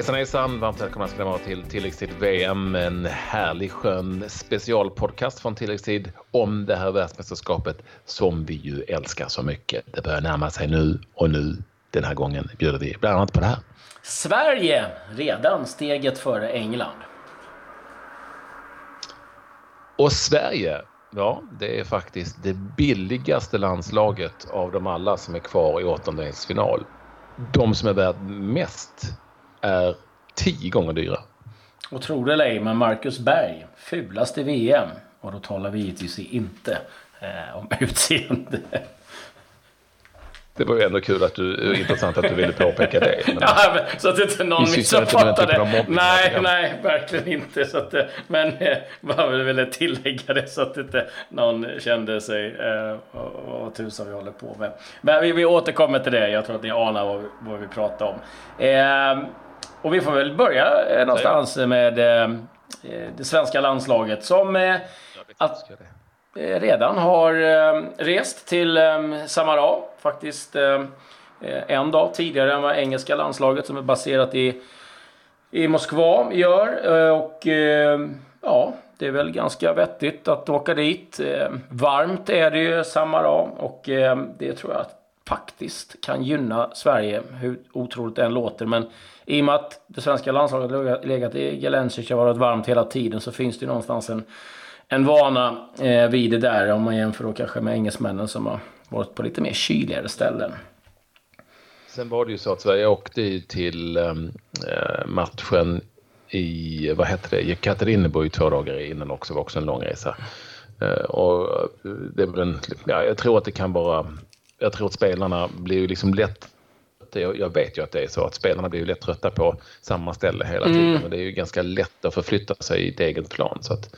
Hejsan hejsan! Varmt välkomna ska ni vara till Tilläggstid VM. En härlig skön specialpodcast från Tilläggstid om det här världsmästerskapet som vi ju älskar så mycket. Det börjar närma sig nu och nu den här gången bjuder vi bland annat på det här. Sverige redan steget före England. Och Sverige, ja, det är faktiskt det billigaste landslaget av de alla som är kvar i åttondelsfinal. De som är värd mest är tio gånger dyra. Och tror det eller ej, men Marcus Berg, fulast i VM. Och då talar vi givetvis inte eh, om utseende. Det var ju ändå kul att du, intressant att du ville påpeka det. Men, ja, men, så att inte någon missuppfattade. Nej, nej, verkligen inte. Så att, men jag bara ville tillägga det så att inte någon kände sig, eh, vad tusan vi håller på med. Men vi, vi återkommer till det. Jag tror att ni anar vad, vad vi pratar om. Eh, och vi får väl börja eh, någonstans med eh, det svenska landslaget som eh, att, redan har rest till Samara. Faktiskt en dag tidigare än vad engelska landslaget som är baserat i, i Moskva gör. Och ja, det är väl ganska vettigt att åka dit. Varmt är det ju Samara och det tror jag faktiskt kan gynna Sverige, hur otroligt det än låter. Men i och med att det svenska landslaget har legat i Gelensic och varit varmt hela tiden så finns det någonstans en, en vana eh, vid det där. Om man jämför då kanske med engelsmännen som har varit på lite mer kyligare ställen. Sen var det ju så att Sverige åkte till ehm, eh, matchen i, vad hette det, Jekaterinburg två dagar innan också, var också en lång resa. Eh, och eh, det är en, ja, jag tror att det kan vara, jag tror att spelarna blir ju liksom lätt jag vet ju att det är så att spelarna blir ju lätt trötta på samma ställe hela tiden. Mm. Och det är ju ganska lätt att förflytta sig i ett eget plan. Så att,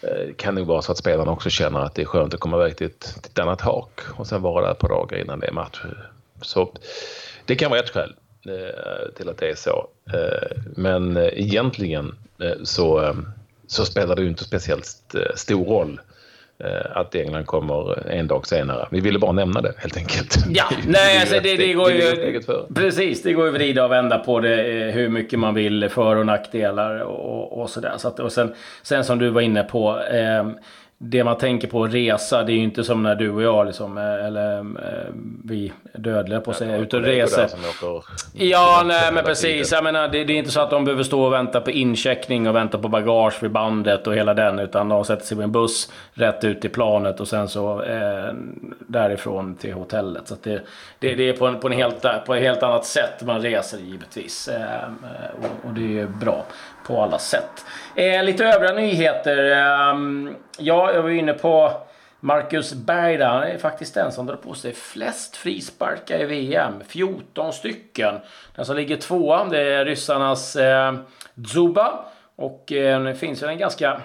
det eh, kan nog vara så att spelarna också känner att det är skönt att komma iväg till ett, till ett annat hak och sen vara där på dagar innan det är match. Så det kan vara ett skäl eh, till att det är så. Eh, men egentligen så, så spelar det ju inte speciellt stor roll att England kommer en dag senare. Vi ville bara nämna det helt enkelt. Ja, nej, alltså det, det, går ju... Precis, det går ju vrida och vända på det eh, hur mycket man vill, för och nackdelar och, och sådär. Så att, och sen, sen som du var inne på. Eh, det man tänker på resa, det är ju inte som när du och jag, liksom, eh, eller äh, vi dödliga på att säga, ute och reser. Ja, nej men precis. Jag menar, det, det, är inte så att de behöver stå och vänta på incheckning och vänta på bagage vid bandet och hela den. Utan de sätter sig på en buss rätt ut till planet och sen så eh, därifrån till hotellet. Så det, det, det, är på, en, på, en helt, på ett helt annat sätt man reser givetvis. Eh, och, och det är bra på alla sätt. Eh, lite övriga nyheter. Eh, ja, jag var inne på Marcus Berg där. Han är faktiskt den som drar på sig flest frisparkar i VM. 14 stycken. Den som ligger tvåa det är ryssarnas eh, Zuba. Och eh, det finns ju en ganska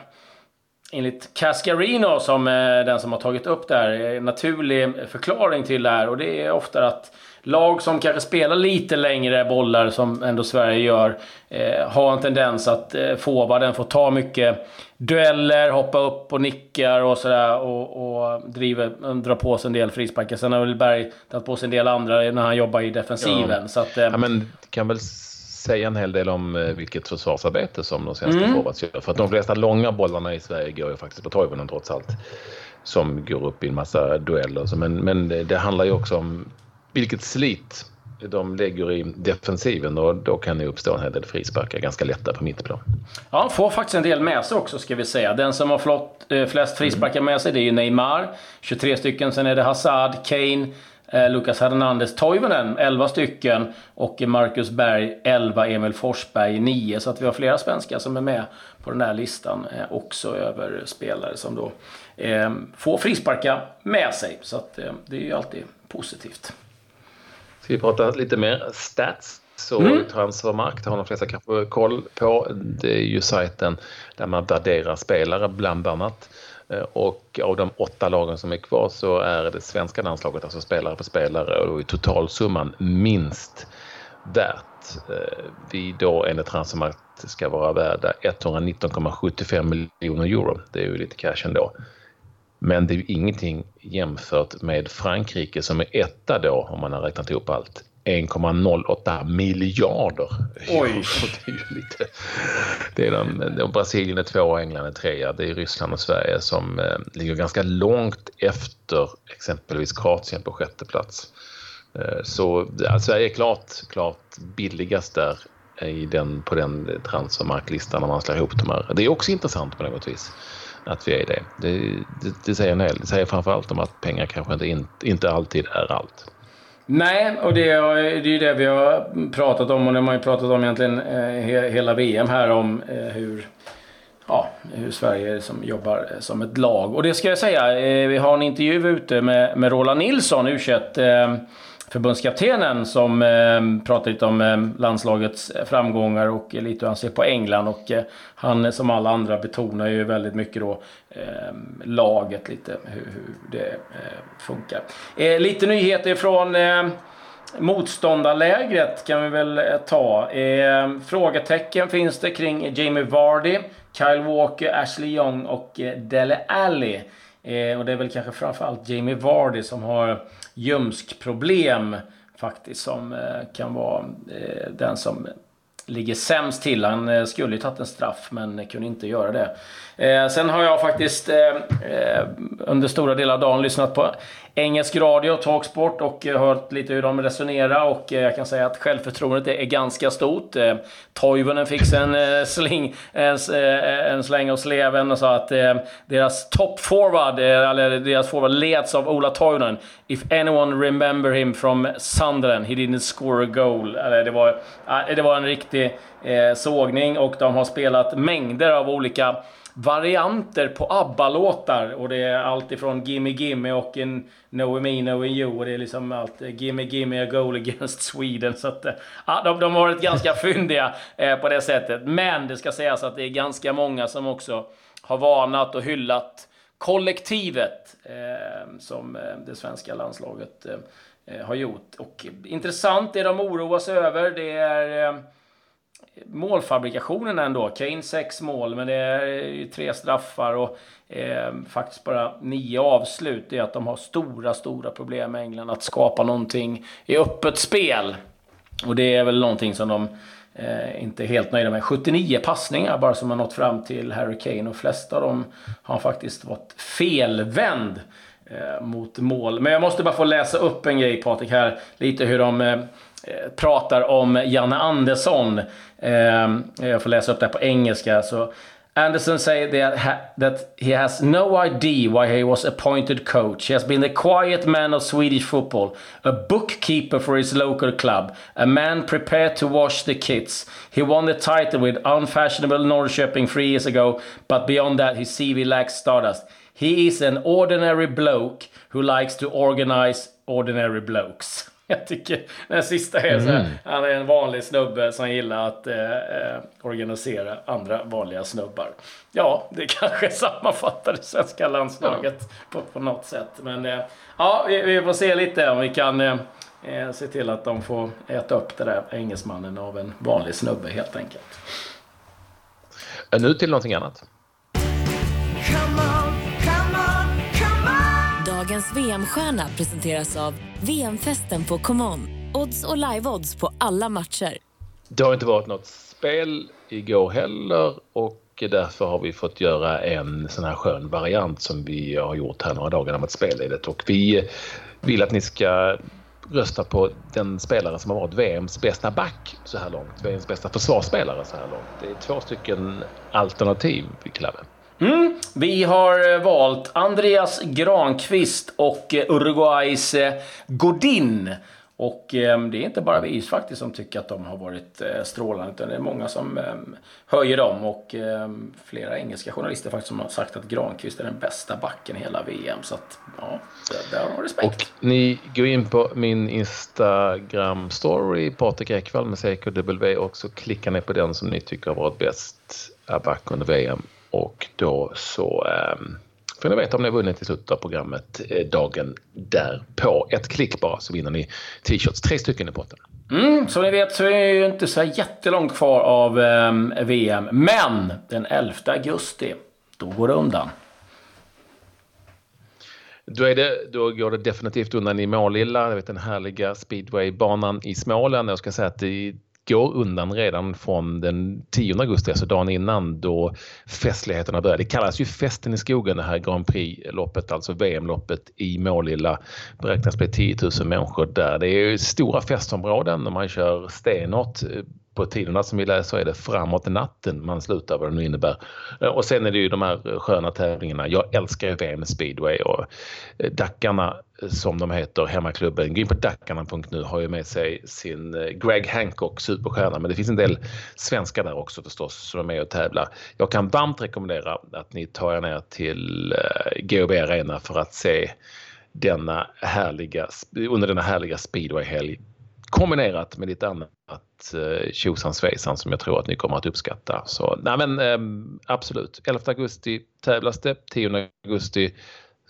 enligt Cascarino som är den som har tagit upp det här, naturlig förklaring till det här. Och det är ofta att lag som kanske spelar lite längre bollar, som ändå Sverige gör, eh, har en tendens att eh, forwarden får ta mycket dueller, hoppa upp och nickar och sådär och, och driver, drar på sig en del frisparkar. Sen har väl Berg tagit på sig en del andra när han jobbar i defensiven. Ja. Så att, eh, ja, men kan väl säga en hel del om eh, vilket försvarsarbete som de svenska mm. forwards gör. För att de flesta långa bollarna i Sverige går ju faktiskt på Toivonen trots allt. Som går upp i en massa dueller. Men, men det, det handlar ju också om vilket slit de lägger i defensiven och då kan det uppstå en hel del frisparkar ganska lätta på mittplan. Ja, får faktiskt en del med sig också ska vi säga. Den som har flott, eh, flest frisparkar med sig det är ju Neymar, 23 stycken. Sen är det Hazard, Kane, eh, Lucas Hernandez, Toivonen, 11 stycken. Och Marcus Berg, 11. Emil Forsberg, 9. Så att vi har flera svenskar som är med på den här listan eh, också över spelare som då eh, får frisparkar med sig. Så att, eh, det är ju alltid positivt. Ska vi prata lite mer stats? Så mm. Transfermarkt har de flesta kanske koll på. Det är ju sajten där man värderar spelare bland annat. Eh, och av de åtta lagen som är kvar så är det svenska landslaget, alltså spelare på spelare, och i totalsumman minst värt. Eh, vi då enligt Transfermarkt ska vara värda 119,75 miljoner euro. Det är ju lite cash ändå. Men det är ju ingenting jämfört med Frankrike som är etta då, om man har räknat ihop allt, 1,08 miljarder. Oj! det är ju lite... Det är de, de, Brasilien är två och England är trea. Det är Ryssland och Sverige som eh, ligger ganska långt efter exempelvis Kroatien på sjätte plats. Eh, så ja, Sverige är klart, klart billigast där i den, på den transfermarklistan när man slår ihop de här. Det är också intressant på något vis att vi är det. Det, det, det säger en hel Det säger framförallt om att pengar kanske inte, inte alltid är allt. Nej, och det är, det ju det vi har pratat om och det har man ju pratat om egentligen eh, hela VM här om eh, hur, ja, hur Sverige som jobbar eh, som ett lag. Och det ska jag säga, eh, vi har en intervju ute med, med Roland Nilsson, u eh, förbundskaptenen som eh, pratar lite om eh, landslagets eh, framgångar och lite hur han ser på England. Och eh, han som alla andra betonar ju väldigt mycket då eh, laget, lite hur, hur det eh, funkar. Lite nyheter från motståndarlägret kan vi väl ta. frågetecken finns det kring Jamie Vardy, Kyle Walker, Ashley Young och Dele Alli. Eh, och det är väl kanske framförallt Jamie Vardy som har ljumskproblem faktiskt. Som eh, kan vara eh, den som ligger sämst till. Han eh, skulle ju tagit en straff men kunde inte göra det. Eh, sen har jag faktiskt eh, eh, under stora delar av dagen lyssnat på engelsk radio, Talksport, och hört lite hur de resonerar. Och eh, jag kan säga att självförtroendet är ganska stort. Eh, Toivonen fick en, eh, sling, en, en släng av sleven och sa att deras top forward, eller deras forward leds av Ola Toivonen. If anyone remember him from Sunderland, he didn't score a goal. Eller det, var, det var en riktig sågning och de har spelat mängder av olika varianter på ABBA-låtar. Och det är allt ifrån Gimme Gimme och en Knowing Me, Knowing You. Och det är liksom allt Gimme Gimme a Goal Against Sweden. Så att, ja, de, de har varit ganska fyndiga eh, på det sättet. Men det ska sägas att det är ganska många som också har varnat och hyllat kollektivet eh, som eh, det svenska landslaget eh, har gjort. Och intressant, det de oroar sig över, det är eh, målfabrikationen ändå. Kane sex mål, men det är ju tre straffar och eh, faktiskt bara nio avslut. Det är att de har stora, stora problem med England att skapa någonting i öppet spel. Och det är väl någonting som de eh, inte är helt nöjda med. 79 passningar bara som har nått fram till Harry Kane och flesta av dem har faktiskt varit felvänd eh, mot mål. Men jag måste bara få läsa upp en grej Patrik här. Lite hur de eh, Eh, pratar om Janne Andersson. Eh, jag får läsa upp det här på engelska. Så Anderson say that, that he has no idea why he was appointed coach. He has been the quiet man of Swedish football, a bookkeeper for his local club, a man prepared to wash the kits. He won the title with unfashionable Norrköping three years ago, but beyond that his CV lacks stardust. He is an ordinary bloke who likes to organize ordinary blokes. Jag tycker den sista är så här, mm. Han är en vanlig snubbe som gillar att eh, eh, organisera andra vanliga snubbar. Ja, det kanske sammanfattar det svenska landslaget ja. på, på något sätt. Men eh, ja, vi, vi, får se lite om vi kan eh, eh, se till att de får äta upp det där engelsmannen av en vanlig snubbe helt enkelt. Nu till någonting annat. Dagens VM-stjärna presenteras av VM-festen på ComeOn. Odds och live-odds på alla matcher. Det har inte varit något spel igår heller och därför har vi fått göra en sån här skön variant som vi har gjort här några dagar med spelledet och vi vill att ni ska rösta på den spelare som har varit VMs bästa back så här långt. VMs bästa försvarsspelare så här långt. Det är två stycken alternativ, Clave. Mm. Vi har eh, valt Andreas Granqvist och eh, Uruguays eh, Godin. Och ehm, det är inte bara vi faktiskt som tycker att de har varit strålande, utan det är många som ehm, höjer dem. Och ehm, flera engelska journalister faktiskt som har sagt att Granqvist är den bästa backen i hela VM. Så att, ja, där, har respekt. Och ni går in på min Instagram-story, Patrik Ekwall med CKW, och så klickar ni på den som ni tycker har varit bäst back under VM. Och då så eh, får ni veta om ni har vunnit i slutet av programmet eh, dagen därpå. Ett klick bara så vinner ni t-shirts. Tre stycken i potten. Mm, som ni vet så är det ju inte så jättelångt kvar av eh, VM. Men den 11 augusti, då går det undan. då, är det, då går det definitivt undan i Målilla, den härliga speedwaybanan i Småland. Jag ska säga att det går undan redan från den 10 augusti, alltså dagen innan då festligheterna börjar. Det kallas ju Festen i skogen det här Grand Prix-loppet, alltså VM-loppet i Målilla. Beräknas bli 10 000 människor där. Det är stora festområden och man kör stenhårt på tiderna som vi läser är det framåt natten man slutar vad det nu innebär. Eh, och sen är det ju de här sköna tävlingarna. Jag älskar ju VM speedway och eh, Dackarna eh, som de heter, hemmaklubben. Gå in på dackarna.nu har ju med sig sin Greg Hancock, superstjärna. Men det finns en del svenskar där också förstås som är med och tävlar. Jag kan varmt rekommendera att ni tar er ner till GHB Arena för att se denna härliga, under denna härliga speedwayhelg kombinerat med lite annat eh, tjosan svejsan som jag tror att ni kommer att uppskatta. Så nej men eh, absolut, 11 augusti tävlas det, 10 augusti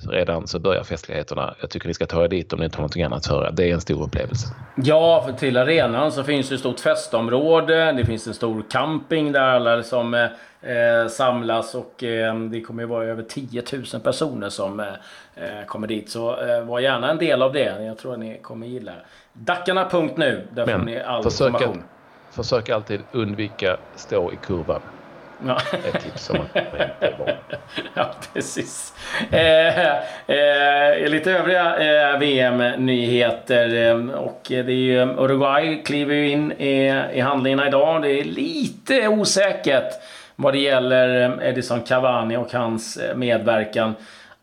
redan så börjar festligheterna. Jag tycker ni ska ta er dit om ni inte har någonting annat för Det är en stor upplevelse. Ja, för till arenan så finns det ett stort festområde. Det finns en stor camping där alla som eh, eh samlas och eh, det kommer ju vara över 10 000 personer som eh, eh, kommer dit. Så eh, var gärna en del av det. Jag tror att ni kommer gilla Dackarna.nu. Där Men får ni all försök, information. Försök alltid undvika stå i kurvan. Ja. Ett tips som man Ja, precis. Eh, eh, lite övriga eh, VM-nyheter. Eh, och det är ju, Uruguay kliver ju in i, i handlingarna idag. Det är lite osäkert vad det gäller Edison Cavani och hans eh, medverkan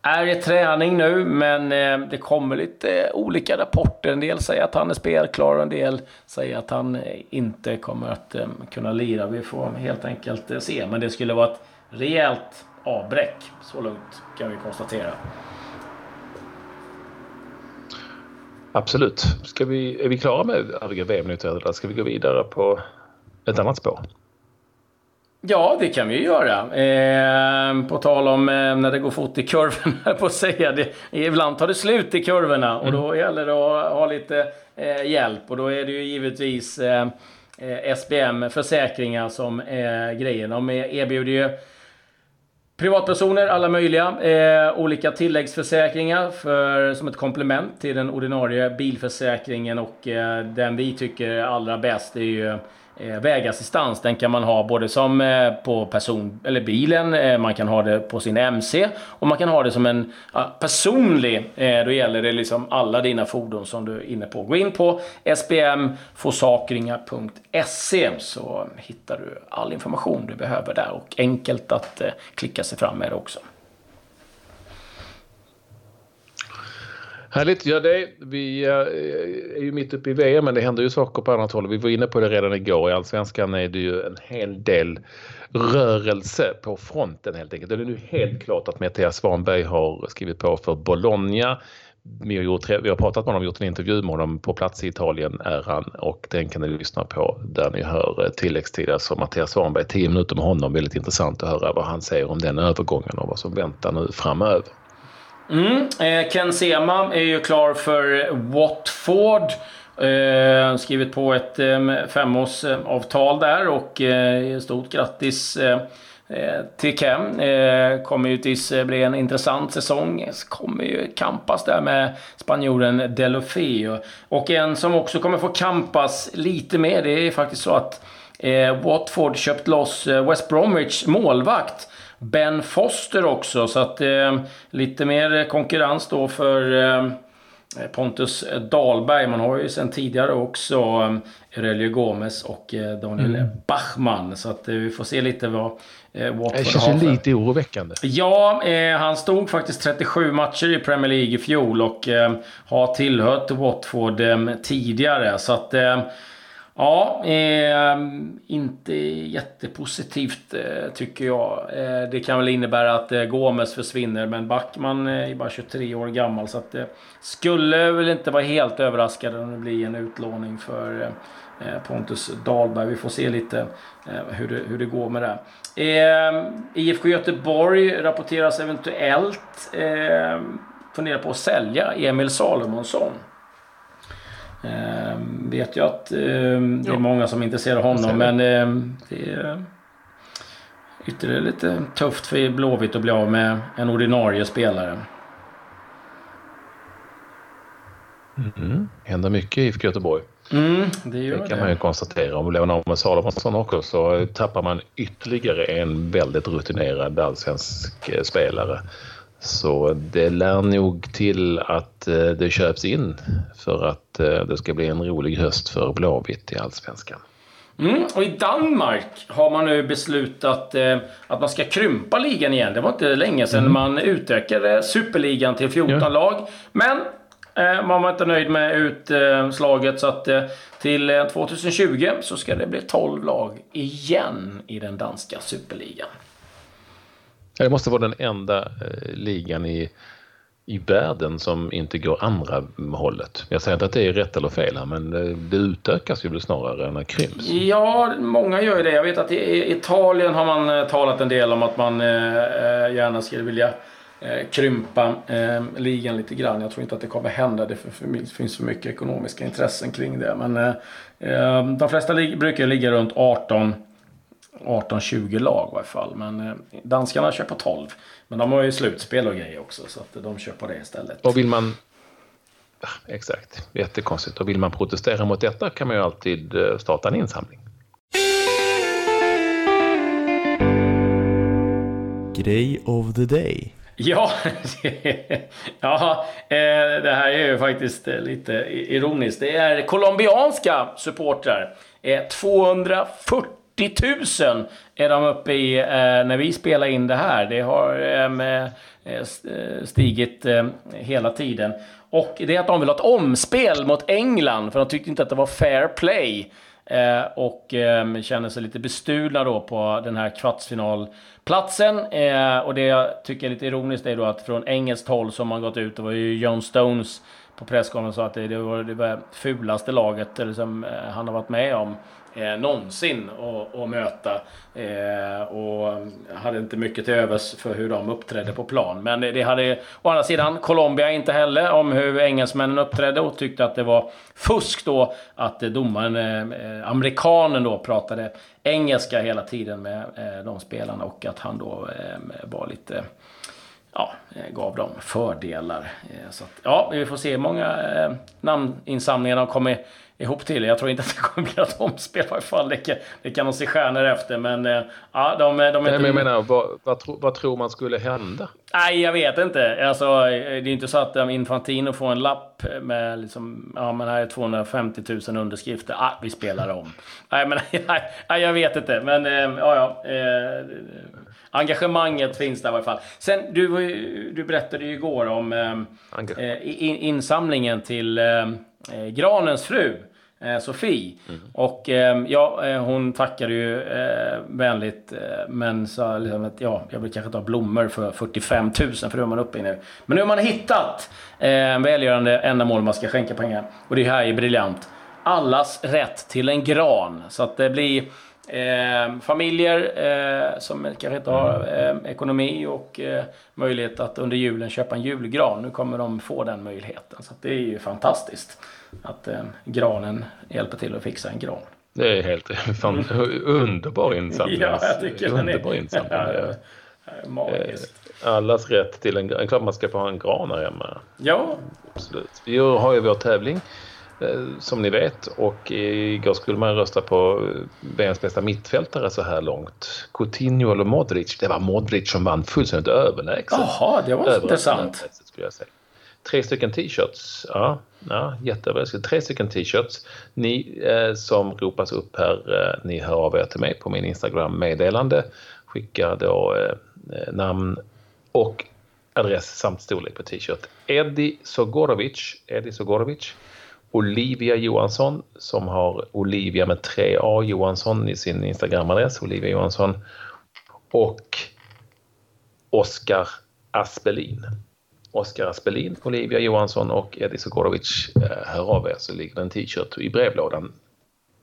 är i träning nu, men eh, det kommer lite eh, olika rapporter. En del säger att han är spelklar och en del säger att han eh, inte kommer att kunna lira. Vi får helt enkelt se. Men det skulle vara ett rejält avbräck. Så lugnt kan vi konstatera. Absolut. Ska vi, är vi klara med övriga VM-nyheter eller ska vi gå vidare på ett annat spår? Ja, det kan vi ju göra. Eh, på tal om eh, när det går fort i kurvorna, på att säga. Det, ibland tar det slut i kurvorna och då mm. gäller det att ha lite eh, hjälp. Och då är det ju givetvis eh, eh, SBM Försäkringar som är grejen. De erbjuder ju privatpersoner, alla möjliga, eh, olika tilläggsförsäkringar för, som ett komplement till den ordinarie bilförsäkringen. Och den vi tycker är allra bäst är ju Eh, vägassistans. Den kan man ha både som eh, på person eller bilen, eh, man kan ha det på sin MC och man kan ha det som en personlig. Då gäller det liksom alla dina fordon som du är inne på. Gå in på sbmforsakringar.se så hittar du all information du behöver där och enkelt att klicka sig fram med det också. Härligt. Ja, det, vi eh, är ju mitt uppe i VM, men det händer ju saker på annat håll. Vi var inne på det redan igår. I Allsvenskan är det ju en hel del rörelse på fronten helt enkelt. Det är nu helt klart att Mattias Svanberg har skrivit på för Bologna. Vi har, gjort, vi har pratat med honom, gjort en intervju med honom. På plats i Italien är han och den kan ni lyssna på där ni hör tilläggstid. Alltså Mattias Svanberg, 10 minuter med honom. Väldigt intressant att höra vad han säger om den övergången och vad som väntar nu framöver. Mm. Eh, Ken Sema är ju klar för Watford. Eh, skrivit på ett eh, femårsavtal där och eh, stort grattis eh, eh, till Ken. Eh, kommer ju eh, bli en intressant säsong. Kommer ju kampas där med spanjoren Delofeo. Och en som också kommer få kampas lite mer, det är faktiskt så att Watford köpt loss West Bromwich målvakt Ben Foster också. Så att eh, lite mer konkurrens då för eh, Pontus Dahlberg. Man har ju sedan tidigare också eh, Aurelio Gomes och eh, Daniel mm. Bachmann. Så att eh, vi får se lite vad eh, Watford Det känns ju lite oroväckande. Ja, eh, han stod faktiskt 37 matcher i Premier League i fjol och eh, har tillhört Watford tidigare. Så att Ja, eh, inte jättepositivt eh, tycker jag. Eh, det kan väl innebära att eh, Gomes försvinner, men Backman eh, är bara 23 år gammal. Så att eh, skulle väl inte vara helt överraskande om det blir en utlåning för eh, eh Pontus Dahlberg. Vi får se lite eh, hur, det, hur det går med det. Ehm, IFK Göteborg rapporteras eventuellt eh, fundera på att sälja Emil Salomonsson. Eh, vet jag att eh, det är många som är intresserade av honom. Men eh, det är ytterligare lite tufft för Blåvitt att bli av med en ordinarie spelare. Mm. Händer mycket i IFK Göteborg. Mm, det, gör det kan det. man ju konstatera. Om vi lämnar av med Salomonsson också så tappar man ytterligare en väldigt rutinerad allsvensk spelare. Så det lär nog till att eh, det köps in för att eh, det ska bli en rolig höst för Blåvitt i Allsvenskan. Mm, och i Danmark har man nu beslutat eh, att man ska krympa ligan igen. Det var inte länge sedan mm. man utökade superligan till 14 ja. lag. Men eh, man var inte nöjd med utslaget så att eh, till 2020 så ska det bli 12 lag igen i den danska superligan. Det måste vara den enda eh, ligan i, i världen som inte går andra hållet. Jag säger inte att det är rätt eller fel här, men eh, det, utökas ju snarare än det krymps. Ja, många gör ju det. Jag vet att i Italien har man eh, talat en del om att man gärna skulle vilja krympa eh, ligan lite grann. Jag tror inte att det kommer hända. Det, för, för, finns för mycket ekonomiska intressen kring det. Men eh, de flesta brukar ligga runt 18 18-20 lag i varje fall. Men eh, danskarna kör på 12. Men de har ju slutspel och grejer också så att de kör på det istället. Och vill man... exakt, jättekonstigt. Och vill man protestera mot detta kan man ju alltid eh, starta en insamling. Grej of the day. Ja, ja eh, det här är ju faktiskt lite ironiskt. Det är colombianska supportrar. 240 40 000 är de uppe i eh, när vi spelar in det här. Det har ehm, eh, eh, stigit eh, hela tiden. Och det är att de vill ha ett omspel mot England, för de tyckte inte att det var fair play. Eh, och ehm, känner sig lite bestulna då på den här kvartsfinal... Platsen, Eh, och det jag tycker är lite ironiskt är då att från engelskt håll som har gått ut, det var ju John Stones på presskonferensen sa att det, det, var det fulaste laget eller som eh, han har varit med om eh, någonsin att, att möta. Eh, och hade inte mycket till övers för hur de uppträdde på plan. Men det hade å andra sidan Colombia inte heller om hur engelsmännen uppträdde och tyckte att det var fusk då att eh, domaren, eh, eh, amerikanen då, pratade engelska hela tiden med eh, de spelarna och att han då eh, var lite ja, eh, gav dem fördelar. Eh, så att, ja, vi får se hur många eh, namninsamlingar de kommer ihop till. Jag tror inte att det kommer bli något omspel i alla fall. Det kan, det kan de se stjärnor efter. Men eh, ja, de, de är Nej, men jag menar, vad, vad, tro, vad, tror man skulle hända? Nej, jag vet inte. Alltså, det är inte så att Infantino får en lapp med liksom, ja men här är 250 000 underskrifter. Ah, vi spelar om. Nej, men nej, jag vet inte. Men eh, ja, ja. Engagemanget finns där i alla fall. Sen, du, du berättade ju igår om eh, eh insamlingen till eh, eh, Granens fru. Eh, Sofie. Mm. Och ja, hon tackade ju eh, vänligt men sa liksom att ja, jag vill kanske ta blommor för 45 000 för det är man uppe i nu. Men nu har man hittat eh, välgörande ändamål man ska skänka pengar. Och det här är briljant. Allas rätt till en gran. Så att det blir Eh, familjer eh, som kanske inte har eh, ekonomi och eh, möjlighet att under julen köpa en julgran. Nu kommer de få den möjligheten. Så det är ju fantastiskt att eh, granen hjälper till att fixa en gran. Det är helt fan, underbar insamling. ja, jag tycker underbar insamling. Ja, magiskt. Eh, allas rätt till en gran. Klart man ska få ha en gran här hemma. Ja. Absolut. Vi har ju vår tävling som ni vet. Och igår skulle man rösta på VMs bästa mittfältare så här långt. Coutinho eller Modric. Det var Modric som vann fullständigt överlägset. Jaha, det var intressant. Skulle jag säga. Tre stycken t-shirts. Ja, ja jätteöverraskande. Tre stycken t-shirts. Ni eh, som ropas upp här, eh, ni hör av er till mig på min Instagram-meddelande. Skickar då eh, namn och adress samt storlek på t-shirt. Eddie Sogorovic, Eddie Sogorovic Olivia Johansson som har Olivia med 3A Johansson i sin Instagramadress, Olivia Johansson. Och Oskar Aspelin. Oskar Aspelin, Olivia Johansson och Eddie Sokorovic. Eh, hör av er så ligger det en t-shirt i brevlådan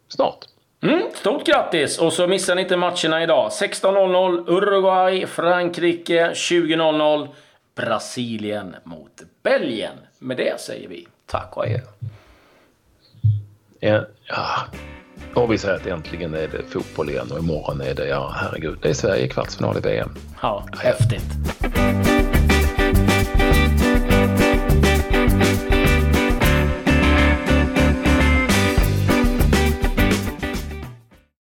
snart. Mm, stort grattis! Och så missar ni inte matcherna idag. 16.00 Uruguay, Frankrike. 20.00 Brasilien mot Belgien. Med det säger vi tack och adjö. Ja, och vi säger att äntligen är det fotboll igen och imorgon är det, ja herregud, det är Sverige i kvartsfinal i VM. Ja, häftigt.